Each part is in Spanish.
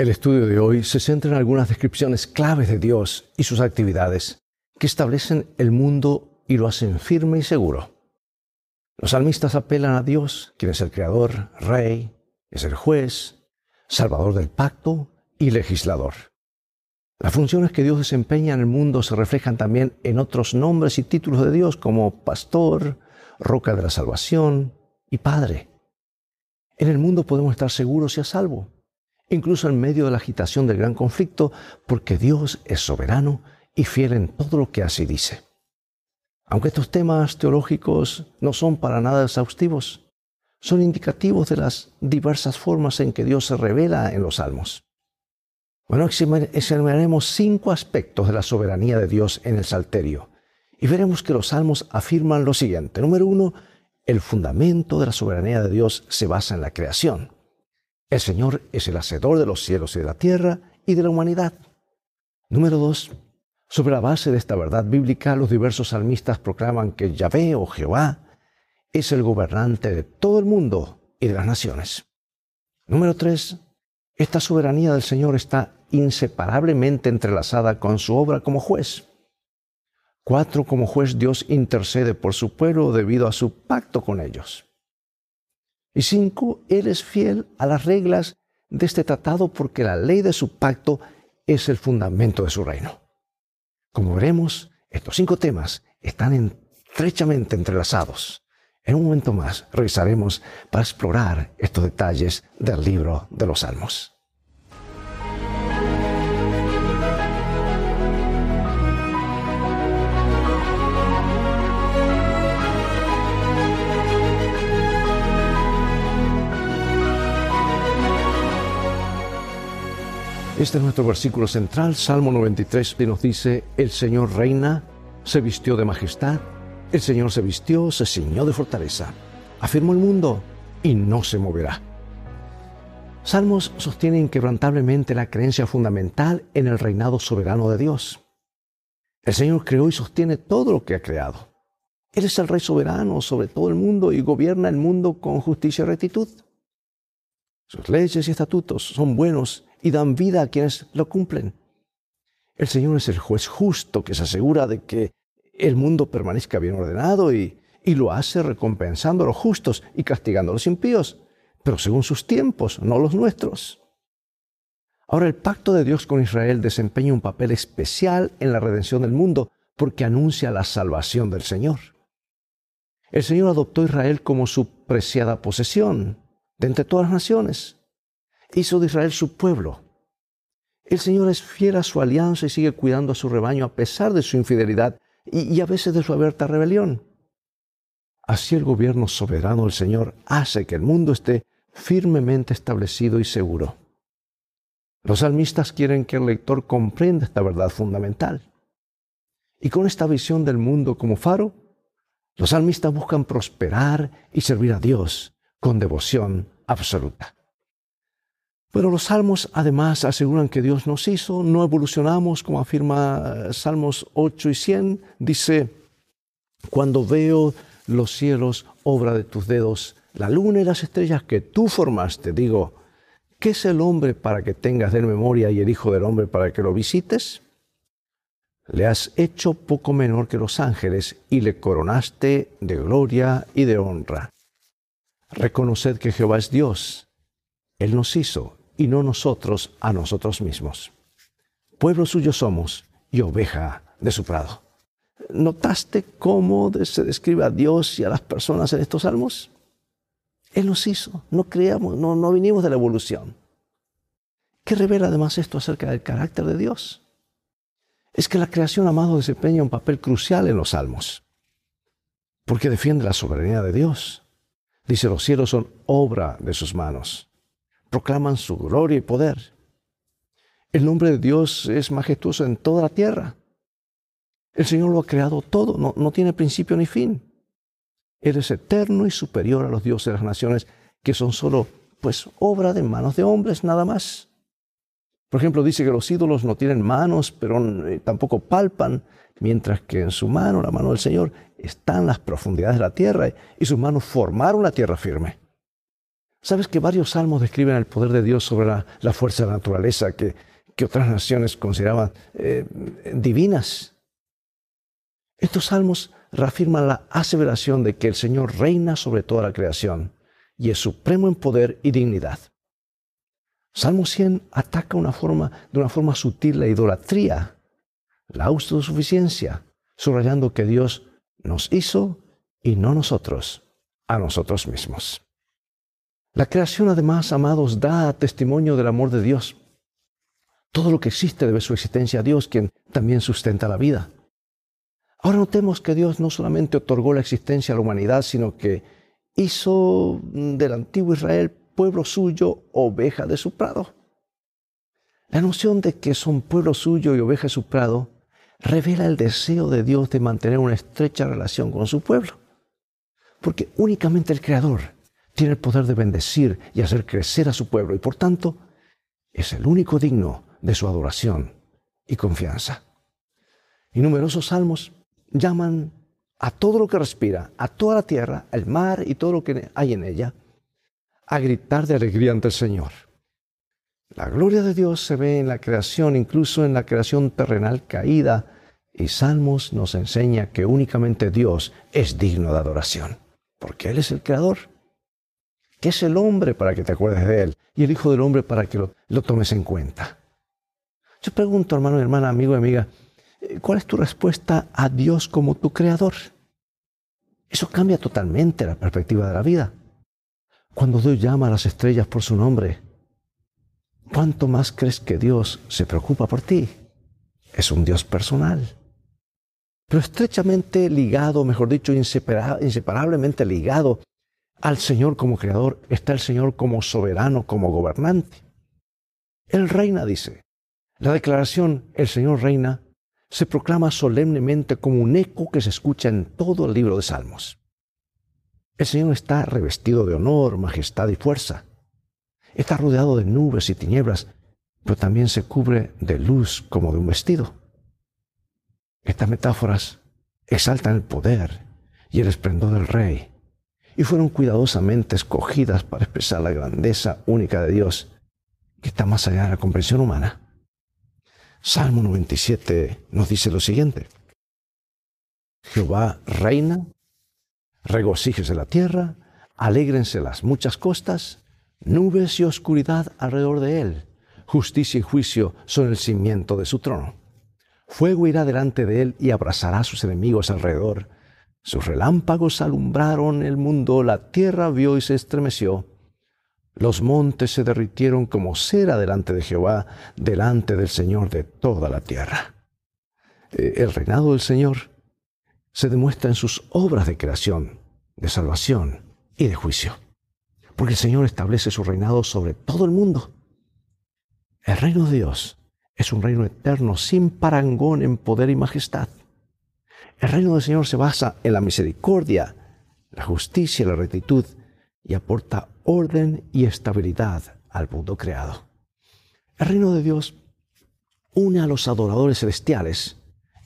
El estudio de hoy se centra en algunas descripciones claves de Dios y sus actividades que establecen el mundo y lo hacen firme y seguro. Los salmistas apelan a Dios, quien es el creador, rey, es el juez, salvador del pacto y legislador. Las funciones que Dios desempeña en el mundo se reflejan también en otros nombres y títulos de Dios como pastor, roca de la salvación y padre. En el mundo podemos estar seguros y a salvo incluso en medio de la agitación del gran conflicto, porque Dios es soberano y fiel en todo lo que y dice. Aunque estos temas teológicos no son para nada exhaustivos, son indicativos de las diversas formas en que Dios se revela en los salmos. Bueno, examinaremos cinco aspectos de la soberanía de Dios en el Salterio y veremos que los salmos afirman lo siguiente. Número uno, el fundamento de la soberanía de Dios se basa en la creación. El Señor es el hacedor de los cielos y de la tierra y de la humanidad. Número dos, sobre la base de esta verdad bíblica, los diversos salmistas proclaman que Yahvé o Jehová es el gobernante de todo el mundo y de las naciones. Número tres, esta soberanía del Señor está inseparablemente entrelazada con su obra como juez. Cuatro, como juez Dios intercede por su pueblo debido a su pacto con ellos. Y cinco, Él es fiel a las reglas de este tratado porque la ley de su pacto es el fundamento de su reino. Como veremos, estos cinco temas están estrechamente entrelazados. En un momento más revisaremos para explorar estos detalles del libro de los Salmos. Este es nuestro versículo central, Salmo 93, que nos dice, el Señor reina, se vistió de majestad, el Señor se vistió, se ciñó de fortaleza, afirmó el mundo y no se moverá. Salmos sostiene inquebrantablemente la creencia fundamental en el reinado soberano de Dios. El Señor creó y sostiene todo lo que ha creado. Él es el Rey soberano sobre todo el mundo y gobierna el mundo con justicia y rectitud. Sus leyes y estatutos son buenos y dan vida a quienes lo cumplen. El Señor es el juez justo que se asegura de que el mundo permanezca bien ordenado y, y lo hace recompensando a los justos y castigando a los impíos, pero según sus tiempos, no los nuestros. Ahora el pacto de Dios con Israel desempeña un papel especial en la redención del mundo porque anuncia la salvación del Señor. El Señor adoptó a Israel como su preciada posesión de entre todas las naciones hizo de Israel su pueblo. El Señor es fiel a su alianza y sigue cuidando a su rebaño a pesar de su infidelidad y, a veces de su abierta rebelión. Así el gobierno soberano del Señor hace que el mundo esté firmemente establecido y seguro. Los salmistas quieren que el lector comprenda esta verdad fundamental. Y con esta visión del mundo como faro, los salmistas buscan prosperar y servir a Dios con devoción absoluta. Pero los salmos además aseguran que Dios nos hizo, no evolucionamos, como afirma eh, Salmos 8 y 100. Dice, cuando veo los cielos, obra de tus dedos, la luna y las estrellas que tú formaste, digo, ¿qué es el hombre para que tengas de memoria y el Hijo del Hombre para que lo visites? Le has hecho poco menor que los ángeles y le coronaste de gloria y de honra. Reconoced que Jehová es Dios. Él nos hizo y no nosotros a nosotros mismos. Pueblo suyo somos y oveja de su prado. ¿Notaste cómo se describe a Dios y a las personas en estos salmos? Él nos hizo, no creamos, no, no vinimos de la evolución. ¿Qué revela además esto acerca del carácter de Dios? Es que la creación, amado, desempeña un papel crucial en los salmos, porque defiende la soberanía de Dios. Dice, los cielos son obra de sus manos proclaman su gloria y poder. El nombre de Dios es majestuoso en toda la tierra. El Señor lo ha creado todo, no, no tiene principio ni fin. Él es eterno y superior a los dioses de las naciones, que son solo, pues, obra de manos de hombres, nada más. Por ejemplo, dice que los ídolos no tienen manos, pero eh, tampoco palpan, mientras que en su mano, la mano del Señor, están las profundidades de la tierra y sus manos formaron la tierra firme. Sabes que varios salmos describen el poder de Dios sobre la, fuerza de la naturaleza que, otras naciones consideraban eh, divinas. Estos salmos reafirman la aseveración de que el Señor reina sobre toda la creación y es supremo en poder y dignidad. Salmo 100 ataca una forma, de una forma sutil la idolatría, la autosuficiencia, subrayando que Dios nos hizo y no nosotros, a nosotros mismos. La creación, además, amados, da testimonio del amor de Dios. Todo lo que existe debe su existencia a Dios, quien también sustenta la vida. Ahora notemos que Dios no solamente otorgó la existencia a la humanidad, sino que hizo del antiguo Israel pueblo suyo, oveja de su prado. La noción de que son pueblo suyo y oveja de su prado revela el deseo de Dios de mantener una estrecha relación con su pueblo. Porque únicamente el Creador tiene el poder de bendecir y hacer crecer a su pueblo y por tanto es el único digno de su adoración y confianza. Y numerosos salmos llaman a todo lo que respira, a toda la tierra, el mar y todo lo que hay en ella, a gritar de alegría ante el Señor. La gloria de Dios se ve en la creación, incluso en la creación terrenal caída, y Salmos nos enseña que únicamente Dios es digno de adoración, porque Él es el creador. ¿Qué es el hombre para que te acuerdes de Él? Y el Hijo del Hombre para que lo, lo tomes en cuenta. Yo pregunto, hermano y hermana, amigo y amiga, ¿cuál es tu respuesta a Dios como tu creador? Eso cambia totalmente la perspectiva de la vida. Cuando Dios llama a las estrellas por su nombre, ¿cuánto más crees que Dios se preocupa por ti? Es un Dios personal. Pero estrechamente ligado, mejor dicho, inseparablemente ligado al Señor como creador, está el Señor como soberano, como gobernante. Él reina, dice. La declaración El Señor reina se proclama solemnemente como un eco que se escucha en todo el libro de Salmos. El Señor está revestido de honor, majestad y fuerza. Está rodeado de nubes y tinieblas, pero también se cubre de luz como de un vestido. Estas metáforas exaltan el poder y el esplendor del Rey y fueron cuidadosamente escogidas para expresar la grandeza única de Dios que está más allá de la comprensión humana. Salmo 97 nos dice lo siguiente. Jehová reina Regocíjese la tierra, alégrense las muchas costas, nubes y oscuridad alrededor de él. Justicia y juicio son el cimiento de su trono. Fuego irá delante de él y abrazará a sus enemigos alrededor. Sus relámpagos alumbraron el mundo, la tierra vio y se estremeció. Los montes se derritieron como cera delante de Jehová, delante del Señor de toda la tierra. Eh, el reinado del Señor se demuestra en sus obras de creación, de salvación y de juicio. Porque el Señor establece su reinado sobre todo el mundo. El reino de Dios es un reino eterno, sin parangón en poder y majestad. El reino del Señor se basa en la misericordia, la justicia y la rectitud y aporta orden y estabilidad al mundo creado. El reino de Dios une a los adoradores celestiales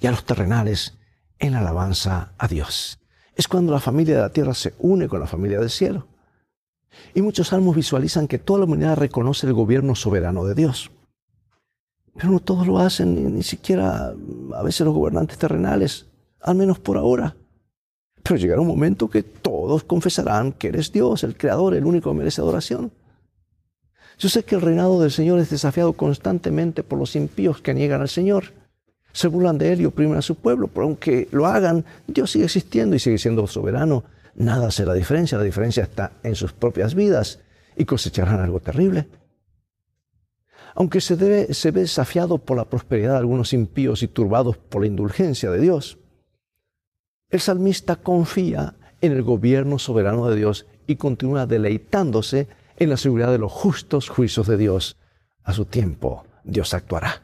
y a los terrenales en alabanza a Dios. Es cuando la familia de la tierra se une con la familia del cielo. Y muchos salmos visualizan que toda la humanidad reconoce el gobierno soberano de Dios. Pero no todos lo hacen, ni, siquiera a veces los gobernantes terrenales, al menos por ahora. Pero llegará un momento que todos confesarán que eres Dios, el Creador, el único que merece adoración. Yo sé que el reinado del Señor es desafiado constantemente por los impíos que niegan al Señor se burlan de él y oprimen a su pueblo, pero aunque lo hagan, Dios sigue existiendo y sigue siendo soberano. Nada hace la diferencia, la diferencia está en sus propias vidas y cosecharán algo terrible. Aunque se, debe, ve desafiado por la prosperidad de algunos impíos y turbados por la indulgencia de Dios, el salmista confía en el gobierno soberano de Dios y continúa deleitándose en la seguridad de los justos juicios de Dios. A su tiempo, Dios actuará.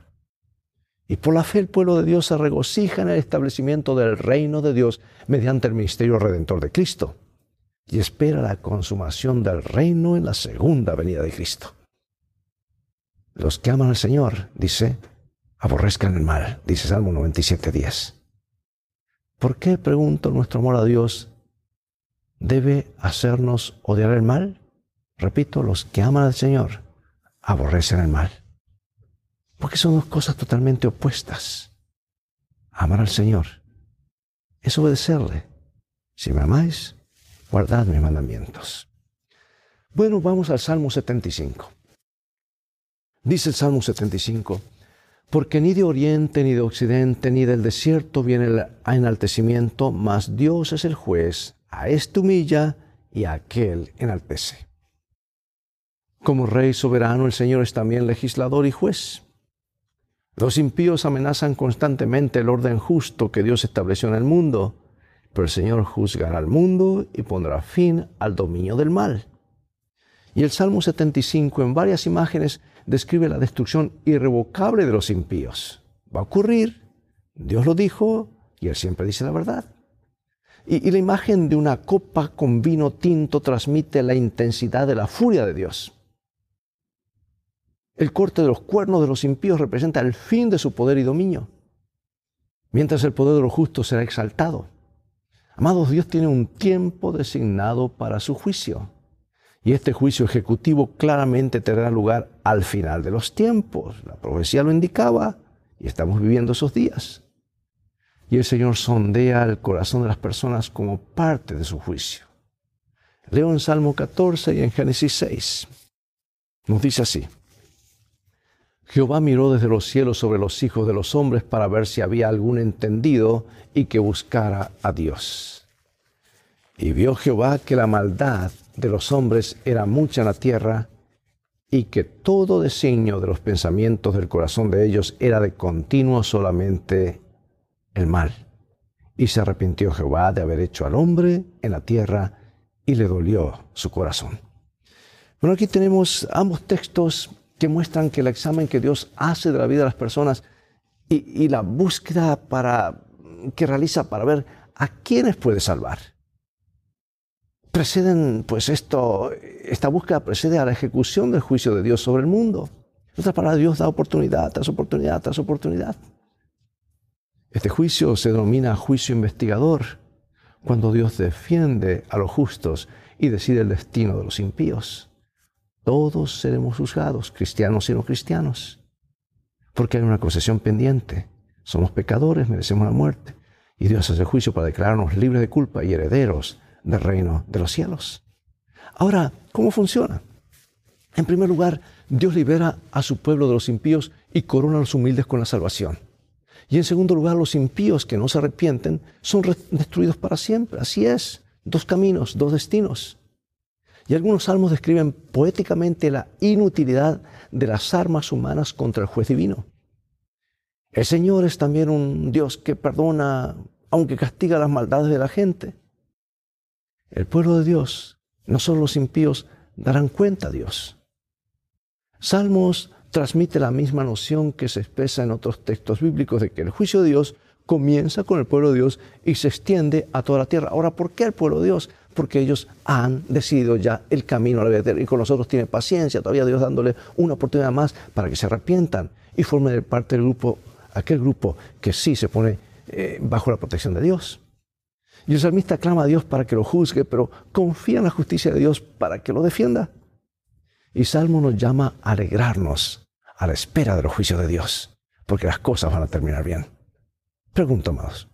Y por la fe el pueblo de Dios se regocija en el establecimiento del reino de Dios mediante el ministerio redentor de Cristo y espera la consumación del reino en la segunda venida de Cristo. Los que aman al Señor, dice, aborrezcan el mal, dice Salmo 97.10. ¿Por qué, pregunto, nuestro amor a Dios debe hacernos odiar el mal? Repito, los que aman al Señor aborrecen el mal. Porque son dos cosas totalmente opuestas. Amar al Señor es obedecerle. Si me amáis, guardad mis mandamientos. Bueno, vamos al Salmo 75. Dice el Salmo 75, porque ni de oriente, ni de occidente, ni del desierto viene el enaltecimiento, mas Dios es el juez, a este humilla y a aquel enaltece. Como rey soberano, el Señor es también legislador y juez. Los impíos amenazan constantemente el orden justo que Dios estableció en el mundo, pero el Señor juzgará al mundo y pondrá fin al dominio del mal. Y el Salmo 75 en varias imágenes describe la destrucción irrevocable de los impíos. Va a ocurrir, Dios lo dijo y Él siempre dice la verdad. Y, la imagen de una copa con vino tinto transmite la intensidad de la furia de Dios. El corte de los cuernos de los impíos representa el fin de su poder y dominio, mientras el poder de los justos será exaltado. Amados, Dios tiene un tiempo designado para su juicio. Y este juicio ejecutivo claramente tendrá lugar al final de los tiempos. La profecía lo indicaba y estamos viviendo esos días. Y el Señor sondea el corazón de las personas como parte de su juicio. Leo en Salmo 14 y en Génesis 6. Nos dice así. Jehová miró desde los cielos sobre los hijos de los hombres para ver si había algún entendido y que buscara a Dios. Y vio Jehová que la maldad de los hombres era mucha en la tierra y que todo designio de los pensamientos del corazón de ellos era de continuo solamente el mal. Y se arrepintió Jehová de haber hecho al hombre en la tierra y le dolió su corazón. Bueno, aquí tenemos ambos textos que muestran que el examen que Dios hace de la vida de las personas y, la búsqueda para, que realiza para ver a quiénes puede salvar. Preceden, pues esto, esta búsqueda precede a la ejecución del juicio de Dios sobre el mundo. En otras palabras, Dios da oportunidad tras oportunidad tras oportunidad. Este juicio se denomina juicio investigador cuando Dios defiende a los justos y decide el destino de los impíos. Todos seremos juzgados, cristianos y no cristianos, porque hay una concesión pendiente. Somos pecadores, merecemos la muerte, y Dios hace juicio para declararnos libres de culpa y herederos del reino de los cielos. Ahora, ¿cómo funciona? En primer lugar, Dios libera a su pueblo de los impíos y corona a los humildes con la salvación. Y en segundo lugar, los impíos que no se arrepienten son destruidos para siempre. Así es, dos caminos, dos destinos. Y algunos salmos describen poéticamente la inutilidad de las armas humanas contra el juez divino. El Señor es también un Dios que perdona, aunque castiga las maldades de la gente. El pueblo de Dios, no solo los impíos, darán cuenta a Dios. Salmos transmite la misma noción que se expresa en otros textos bíblicos de que el juicio de Dios comienza con el pueblo de Dios y se extiende a toda la tierra. Ahora, ¿por qué el pueblo de Dios? porque ellos han decidido ya el camino a la vida y con nosotros tiene paciencia, todavía Dios dándole una oportunidad más para que se arrepientan y formen parte del grupo, aquel grupo que sí se pone eh, bajo la protección de Dios. Y el salmista clama a Dios para que lo juzgue, pero confía en la justicia de Dios para que lo defienda. Y Salmo nos llama a alegrarnos a la espera de los juicios de Dios, porque las cosas van a terminar bien. Pregunto, amados,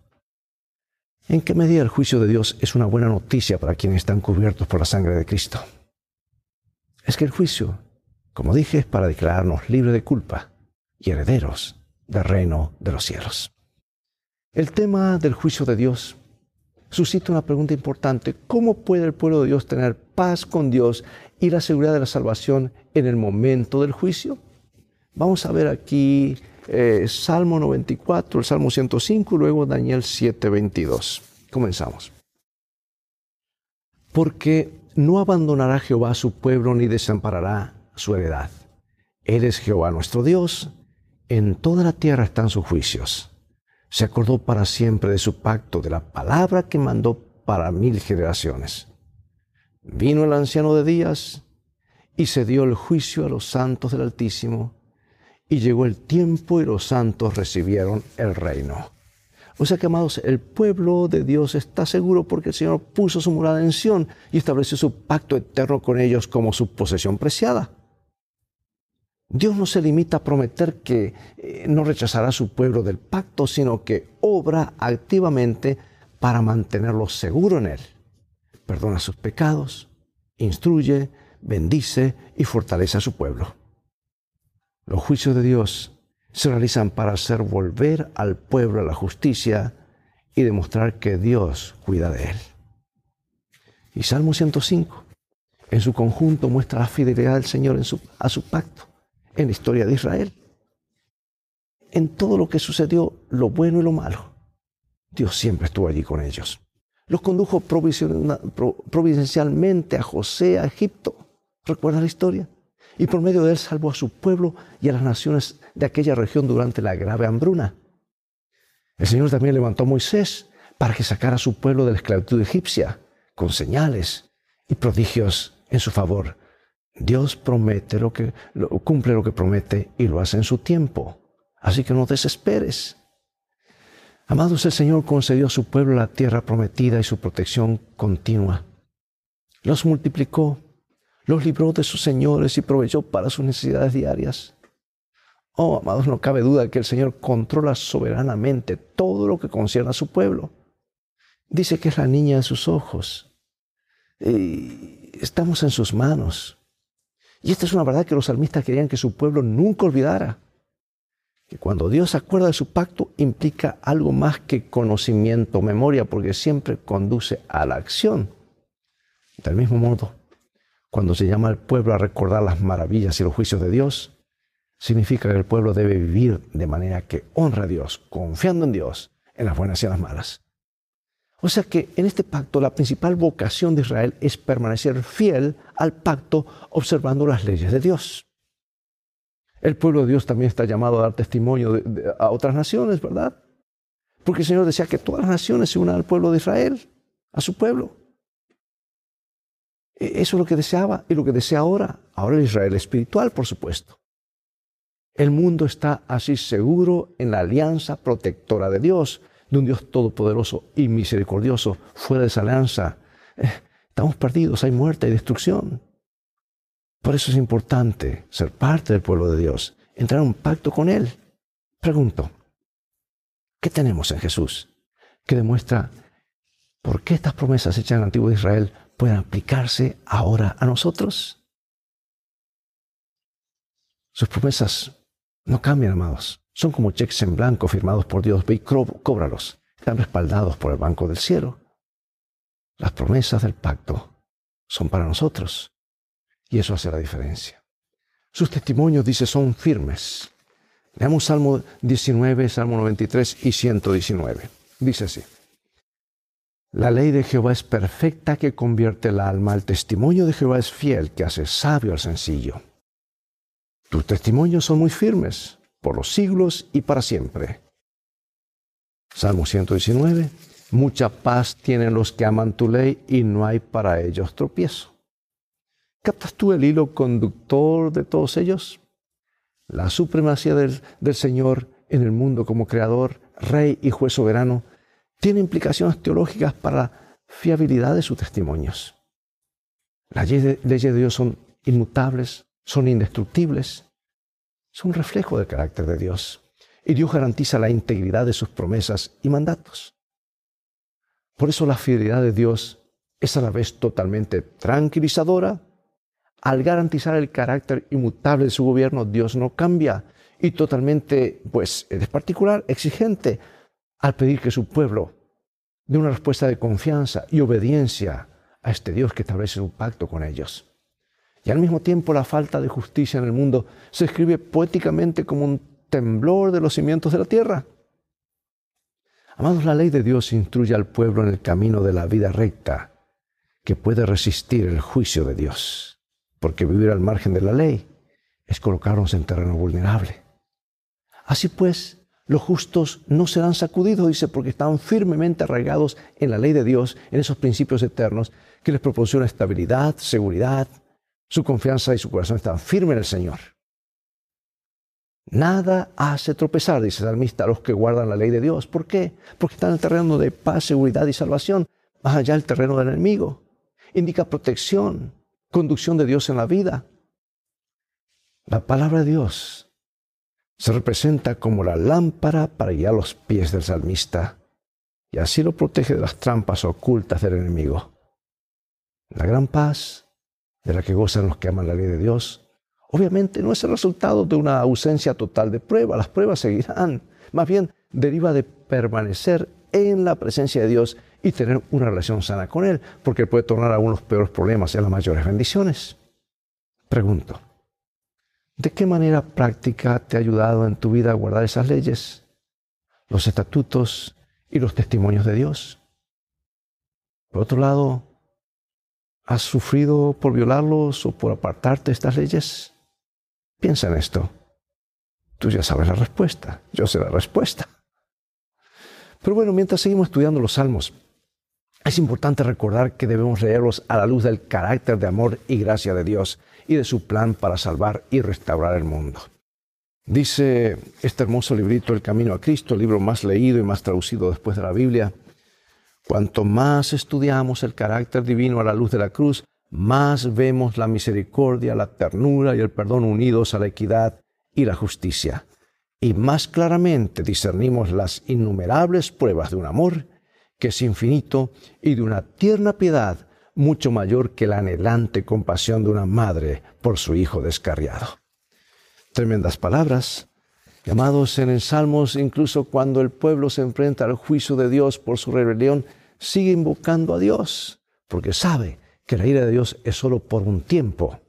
¿En qué medida el juicio de Dios es una buena noticia para quienes están cubiertos por la sangre de Cristo? Es que el juicio, como dije, es para declararnos libres de culpa y herederos del reino de los cielos. El tema del juicio de Dios suscita una pregunta importante. ¿Cómo puede el pueblo de Dios tener paz con Dios y la seguridad de la salvación en el momento del juicio? Vamos a ver aquí eh, Salmo 94, el Salmo 105 y luego Daniel 7, 22. Comenzamos. Porque no abandonará Jehová su pueblo ni desamparará su heredad. Él es Jehová nuestro Dios. En toda la tierra están sus juicios. Se acordó para siempre de su pacto, de la palabra que mandó para mil generaciones. Vino el anciano de días y se dio el juicio a los santos del Altísimo y llegó el tiempo y los santos recibieron el reino. O sea que, amados, el pueblo de Dios está seguro porque el Señor puso su morada en Sión y estableció su pacto eterno con ellos como su posesión preciada. Dios no se limita a prometer que eh, no rechazará a su pueblo del pacto, sino que obra activamente para mantenerlo seguro en Él. Perdona sus pecados, instruye, bendice y fortalece a su pueblo. Los juicios de Dios se realizan para hacer volver al pueblo a la justicia y demostrar que Dios cuida de él. Y Salmo 105, en su conjunto, muestra la fidelidad del Señor a su pacto, en la historia de Israel. En todo lo que sucedió, lo bueno y lo malo, Dios siempre estuvo allí con ellos. Los condujo providencialmente a José, a Egipto. ¿Recuerda la historia? y por medio de él salvó a su pueblo y a las naciones de aquella región durante la grave hambruna. El Señor también levantó a Moisés para que sacara a su pueblo de la esclavitud egipcia, con señales y prodigios en su favor. Dios promete lo que cumple lo que promete y lo hace en su tiempo. Así que no desesperes. Amados, el Señor concedió a su pueblo la tierra prometida y su protección continua. Los multiplicó los libró de sus señores y proveyó para sus necesidades diarias. Oh, amados, no cabe duda que el Señor controla soberanamente todo lo que concierne a su pueblo. Dice que es la niña de sus ojos. Y estamos en sus manos. Y esta es una verdad que los salmistas querían que su pueblo nunca olvidara. Que cuando Dios acuerda de su pacto implica algo más que conocimiento, memoria, porque siempre conduce a la acción. Del mismo modo, cuando se llama al pueblo a recordar las maravillas y los juicios de Dios, significa que el pueblo debe vivir de manera que honra a Dios, confiando en Dios, en las buenas y en las malas. O sea que en este pacto la principal vocación de Israel es permanecer fiel al pacto observando las leyes de Dios. El pueblo de Dios también está llamado a dar testimonio a otras naciones, ¿verdad? Porque el Señor decía que todas las naciones se unan al pueblo de Israel, a su pueblo. E-, eso es lo que deseaba y lo que desea ahora. Ahora el Israel espiritual, por supuesto. El mundo está así seguro en la alianza protectora de Dios, de un Dios todopoderoso y misericordioso. Fuera de esa alianza, eh, estamos perdidos, hay muerte y destrucción. Por eso es importante ser parte del pueblo de Dios, entrar en un pacto con Él. Pregunto, ¿qué tenemos en Jesús que demuestra por qué estas promesas hechas en el antiguo Israel pueden aplicarse ahora a nosotros. Sus promesas no cambian, amados. Son como cheques en blanco firmados por Dios. Ve y cóbralos. Están respaldados por el Banco del Cielo. Las promesas del pacto son para nosotros. Y eso hace la diferencia. Sus testimonios, dice, son firmes. Leamos Salmo 19, Salmo 93 y 119. Dice así. La ley de Jehová es perfecta que convierte el alma. El testimonio de Jehová es fiel que hace sabio al sencillo. Tus testimonios son muy firmes por los siglos y para siempre. Salmo 119. Mucha paz tienen los que aman tu ley y no hay para ellos tropiezo. ¿Captas tú el hilo conductor de todos ellos? La supremacía del, del Señor en el mundo como creador, rey y juez soberano tiene implicaciones teológicas para la fiabilidad de sus testimonios. Las leyes de Dios son inmutables, son indestructibles, son un reflejo del carácter de Dios. Y Dios garantiza la integridad de sus promesas y mandatos. Por eso la fidelidad de Dios es a la vez totalmente tranquilizadora. Al garantizar el carácter inmutable de su gobierno, Dios no cambia y totalmente, pues, es particular, exigente al pedir que su pueblo dé una respuesta de confianza y obediencia a este Dios que establece un pacto con ellos. Y al mismo tiempo la falta de justicia en el mundo se escribe poéticamente como un temblor de los cimientos de la tierra. Amados, la ley de Dios instruye al pueblo en el camino de la vida recta, que puede resistir el juicio de Dios, porque vivir al margen de la ley es colocarnos en terreno vulnerable. Así pues, los justos no serán sacudidos, dice, porque están firmemente arraigados en la ley de Dios, en esos principios eternos que les proporciona estabilidad, seguridad. Su confianza y su corazón están firmes en el Señor. Nada hace tropezar, dice el salmista, a los que guardan la ley de Dios. ¿Por qué? Porque están en el terreno de paz, seguridad y salvación, más allá del terreno del enemigo. Indica protección, conducción de Dios en la vida. La palabra de Dios se representa como la lámpara para guiar los pies del salmista y así lo protege de las trampas ocultas del enemigo. La gran paz de la que gozan los que aman la ley de Dios obviamente no es el resultado de una ausencia total de prueba, las pruebas seguirán, más bien deriva de permanecer en la presencia de Dios y tener una relación sana con Él, porque puede tornar a unos peores problemas en las mayores bendiciones. Pregunto, ¿de qué manera práctica te ha ayudado en tu vida a guardar esas leyes, los estatutos y los testimonios de Dios? Por otro lado, ¿has sufrido por violarlos o por apartarte de estas leyes? Piensa en esto. Tú ya sabes la respuesta, yo sé la respuesta. Pero bueno, mientras seguimos estudiando los salmos, es importante recordar que debemos leerlos a la luz del carácter de amor y gracia de Dios y de su plan para salvar y restaurar el mundo. Dice este hermoso librito El Camino a Cristo, el libro más leído y más traducido después de la Biblia, cuanto más estudiamos el carácter divino a la luz de la cruz, más vemos la misericordia, la ternura y el perdón unidos a la equidad y la justicia. Y más claramente discernimos las innumerables pruebas de un amor que es infinito y de una tierna piedad mucho mayor que la anhelante compasión de una madre por su hijo descarriado. Tremendas palabras, llamados en el Salmos, incluso cuando el pueblo se enfrenta al juicio de Dios por su rebelión, sigue invocando a Dios, porque sabe que la ira de Dios es solo por un tiempo,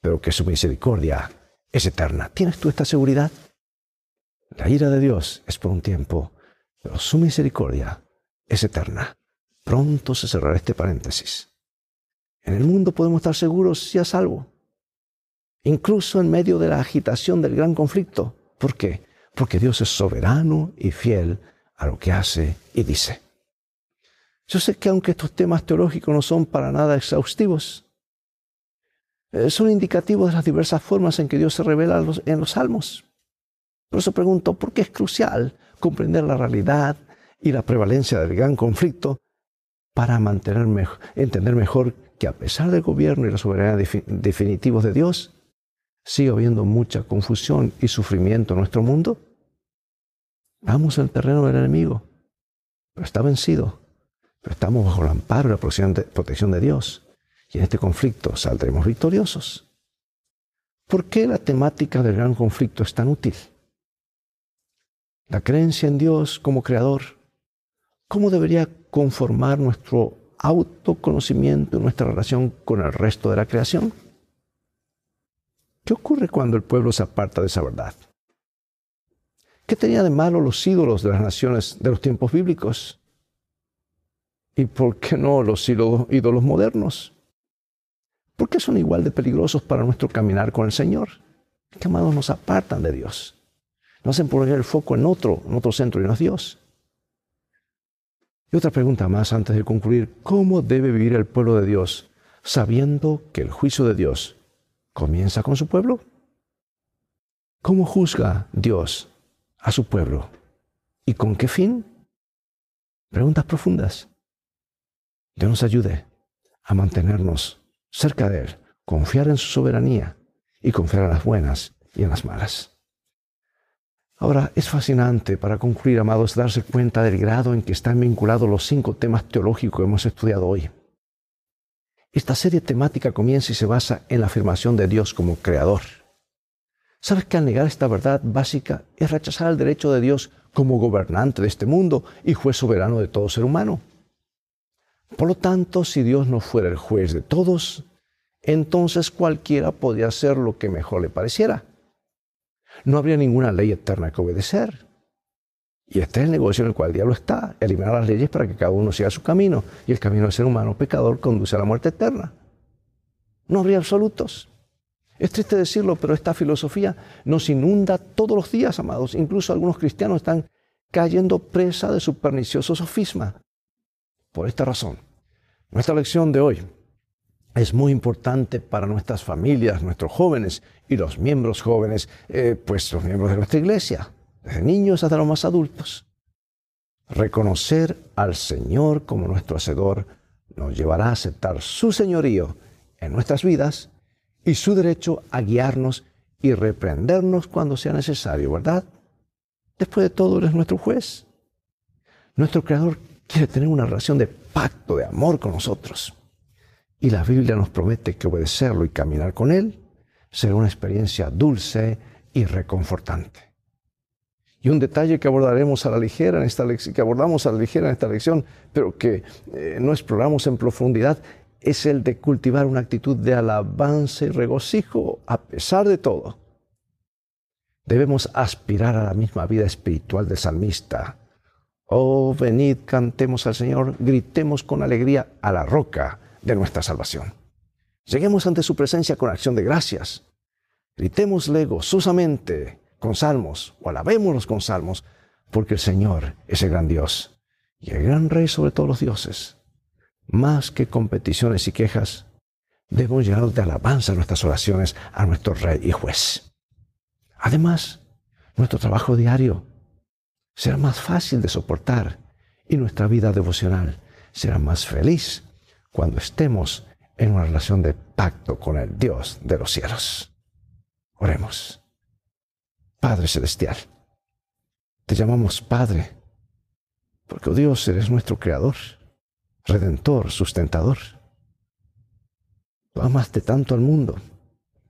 pero que su misericordia es eterna. ¿Tienes tú esta seguridad? La ira de Dios es por un tiempo, pero su misericordia es eterna. Pronto se cerrará este paréntesis. En el mundo podemos estar seguros y a salvo, incluso en medio de la agitación del gran conflicto. ¿Por qué? Porque Dios es soberano y fiel a lo que hace y dice. Yo sé que aunque estos temas teológicos no son para nada exhaustivos, eh, son indicativos de las diversas formas en que Dios se revela en los salmos. Por eso pregunto, ¿por qué es crucial comprender la realidad y la prevalencia del gran conflicto para entender mejor que a pesar del gobierno y la soberanía definitivos de Dios, sigue habiendo mucha confusión y sufrimiento en nuestro mundo? Vamos al terreno del enemigo, pero está vencido pero estamos bajo el amparo y la protección de, Dios. Y en este conflicto saldremos victoriosos. ¿Por qué la temática del gran conflicto es tan útil? La creencia en Dios como creador, ¿cómo debería conformar nuestro autoconocimiento y nuestra relación con el resto de la creación? ¿Qué ocurre cuando el pueblo se aparta de esa verdad? ¿Qué tenía de malo los ídolos de las naciones de los tiempos bíblicos? ¿Y por qué no los ídolos modernos? ¿Por qué son igual de peligrosos para nuestro caminar con el Señor? Que amados nos apartan de Dios. Nos hacen poner el foco en otro, en otro centro y no es Dios. Y otra pregunta más antes de concluir. ¿Cómo debe vivir el pueblo de Dios sabiendo que el juicio de Dios comienza con su pueblo? ¿Cómo juzga Dios a su pueblo? ¿Y con qué fin? Preguntas profundas. Dios nos ayude a mantenernos cerca de Él, confiar en su soberanía y confiar en las buenas y en las malas. Ahora, es fascinante para concluir, amados, darse cuenta del grado en que están vinculados los cinco temas teológicos que hemos estudiado hoy. Esta serie temática comienza y se basa en la afirmación de Dios como creador. ¿Sabes que al negar esta verdad básica es rechazar el derecho de Dios como gobernante de este mundo y juez soberano de todo ser humano? Por lo tanto, si Dios no fuera el juez de todos, entonces cualquiera podría hacer lo que mejor le pareciera. No habría ninguna ley eterna que obedecer. Y este es el negocio en el cual el diablo está, eliminar las leyes para que cada uno siga su camino. Y el camino del ser humano pecador conduce a la muerte eterna. No habría absolutos. Es triste decirlo, pero esta filosofía nos inunda todos los días, amados. Incluso algunos cristianos están cayendo presa de su pernicioso sofisma. Por esta razón, nuestra lección de hoy es muy importante para nuestras familias, nuestros jóvenes y los miembros jóvenes, eh, pues los miembros de nuestra iglesia, desde niños hasta los más adultos. Reconocer al Señor como nuestro Hacedor nos llevará a aceptar su señorío en nuestras vidas y su derecho a guiarnos y reprendernos cuando sea necesario, ¿verdad? Después de todo, Él es nuestro juez. Nuestro Creador quiere tener una relación de pacto, de amor con nosotros. Y la Biblia nos promete que obedecerlo y caminar con Él será una experiencia dulce y reconfortante. Y un detalle que abordaremos a la ligera en esta que abordamos a la ligera en esta lección, pero que eh, no exploramos en profundidad, es el de cultivar una actitud de alabanza y regocijo a pesar de todo. Debemos aspirar a la misma vida espiritual del salmista. Oh, venid, cantemos al Señor, gritemos con alegría a la roca de nuestra salvación. Lleguemos ante su presencia con acción de gracias. Gritémosle gozosamente con salmos o alabémonos con salmos, porque el Señor es el gran Dios y el gran Rey sobre todos los dioses. Más que competiciones y quejas, debemos llenar de alabanza nuestras oraciones a nuestro Rey y Juez. Además, nuestro trabajo diario será más fácil de soportar y nuestra vida devocional será más feliz cuando estemos en una relación de pacto con el Dios de los cielos. Oremos. Padre Celestial, te llamamos Padre, porque oh Dios eres nuestro Creador, Redentor, Sustentador. Tú amaste tanto al mundo,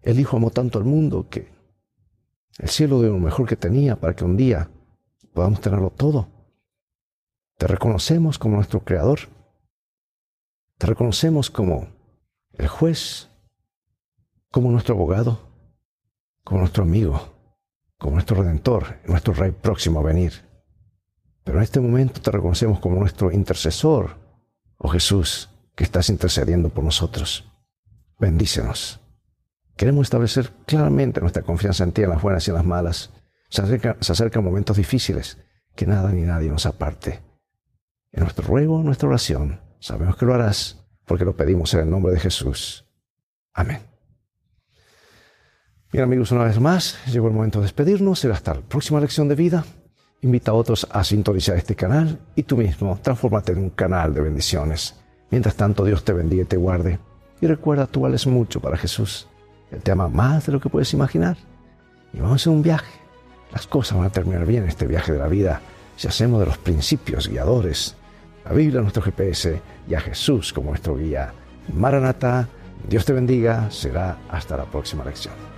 el Hijo amó tanto al mundo que el cielo dio lo mejor que tenía para que un día podamos tenerlo todo. Te reconocemos como nuestro Creador. Te reconocemos como el juez, como nuestro abogado, como nuestro amigo, como nuestro redentor, nuestro rey próximo a venir. Pero en este momento te reconocemos como nuestro intercesor, oh Jesús, que estás intercediendo por nosotros. Bendícenos. Queremos establecer claramente nuestra confianza en ti en las buenas y en las malas. Se, acercan momentos difíciles, que nada ni nadie nos aparte. En nuestro ruego, en nuestra oración, sabemos que lo harás, porque lo pedimos en el nombre de Jesús. Amén. Bien amigos, una vez más, llegó el momento de despedirnos. Será hasta la próxima lección de vida. Invita a otros a sintonizar este canal y tú mismo transfórmate en un canal de bendiciones. Mientras tanto, Dios te bendiga y te guarde. Y recuerda, tú vales mucho para Jesús. Él te ama más de lo que puedes imaginar. Y vamos a un viaje. Las cosas van a terminar bien en este viaje de la vida si hacemos de los principios guiadores la Biblia nuestro GPS y a Jesús como nuestro guía. Maranata, Dios te bendiga, será hasta la próxima lección.